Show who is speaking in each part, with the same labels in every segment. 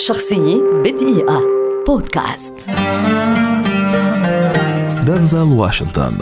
Speaker 1: شخصية بدقيقة. بودكاست.
Speaker 2: دنزل واشنطن.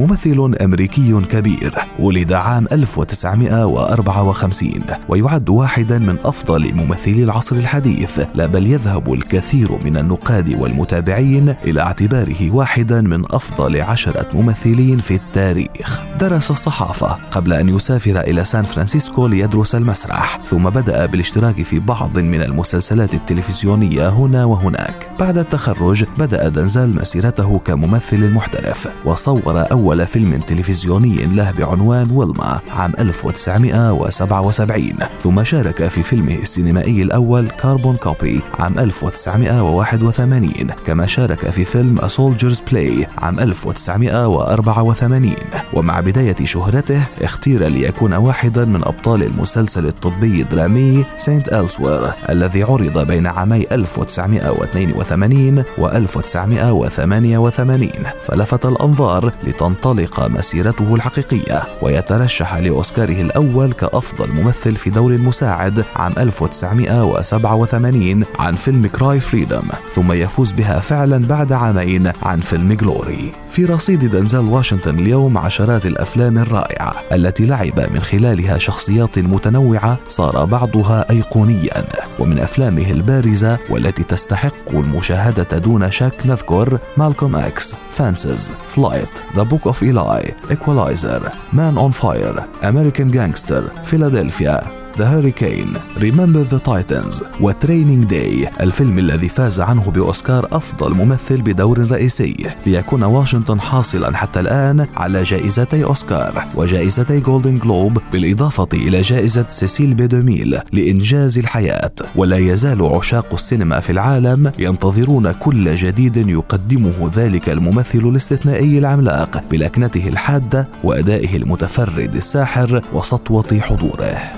Speaker 2: ممثل أمريكي كبير ولد عام 1954 ويعد واحدا من أفضل ممثلي العصر الحديث. لا بل يذهب الكثير من النقاد والمتابعين إلى اعتباره واحدا من أفضل عشرة ممثلين في التاريخ. درس الصحافة قبل أن يسافر إلى سان فرانسيسكو ليدرس المسرح ثم بدأ بالاشتراك في بعض من المسلسلات التلفزيونية هنا وهناك. بعد التخرج بدأ دنزل مسيرته كممثل محترف وصور أول أول فيلم تلفزيوني له بعنوان ويلما عام 1977 ثم شارك في فيلمه السينمائي الأول Carbon Copy عام 1981 كما شارك في فيلم A Soldier's Play عام 1984 ومع بداية شهرته اختير ليكون واحدا من أبطال المسلسل الطبي الدرامي St. Elsewhere الذي عرض بين عامي 1982 و 1988 فلفت الأنظار لتنطيق تنطلق مسيرته الحقيقية ويترشح لأوسكاره الأول كأفضل ممثل في دور مساعد عام 1987 عن فيلم Cry Freedom ثم يفوز بها فعلا بعد عامين عن فيلم Glory في رصيد دنزل واشنطن اليوم عشرات الأفلام الرائعة التي لعب من خلالها شخصيات متنوعة صار بعضها أيقونيا ومن أفلامه البارزة والتي تستحق المشاهدة دون شك نذكر Malcolm X Fences Flight The Book of Eli Equalizer Man on Fire American Gangster Philadelphia The Hurricane Remember the Titans و Training Day الفيلم الذي فاز عنه بأوسكار أفضل ممثل بدور رئيسي. ليكون واشنطن حاصلا حتى الآن على جائزتي أوسكار وجائزتي جولدن جلوب بالإضافة إلى جائزة سيسيل بي دوميل لإنجاز الحياة. ولا يزال عشاق السينما في العالم ينتظرون كل جديد يقدمه ذلك الممثل الاستثنائي العملاق بلكنته الحادة وأدائه المتفرد الساحر وسطوة حضوره.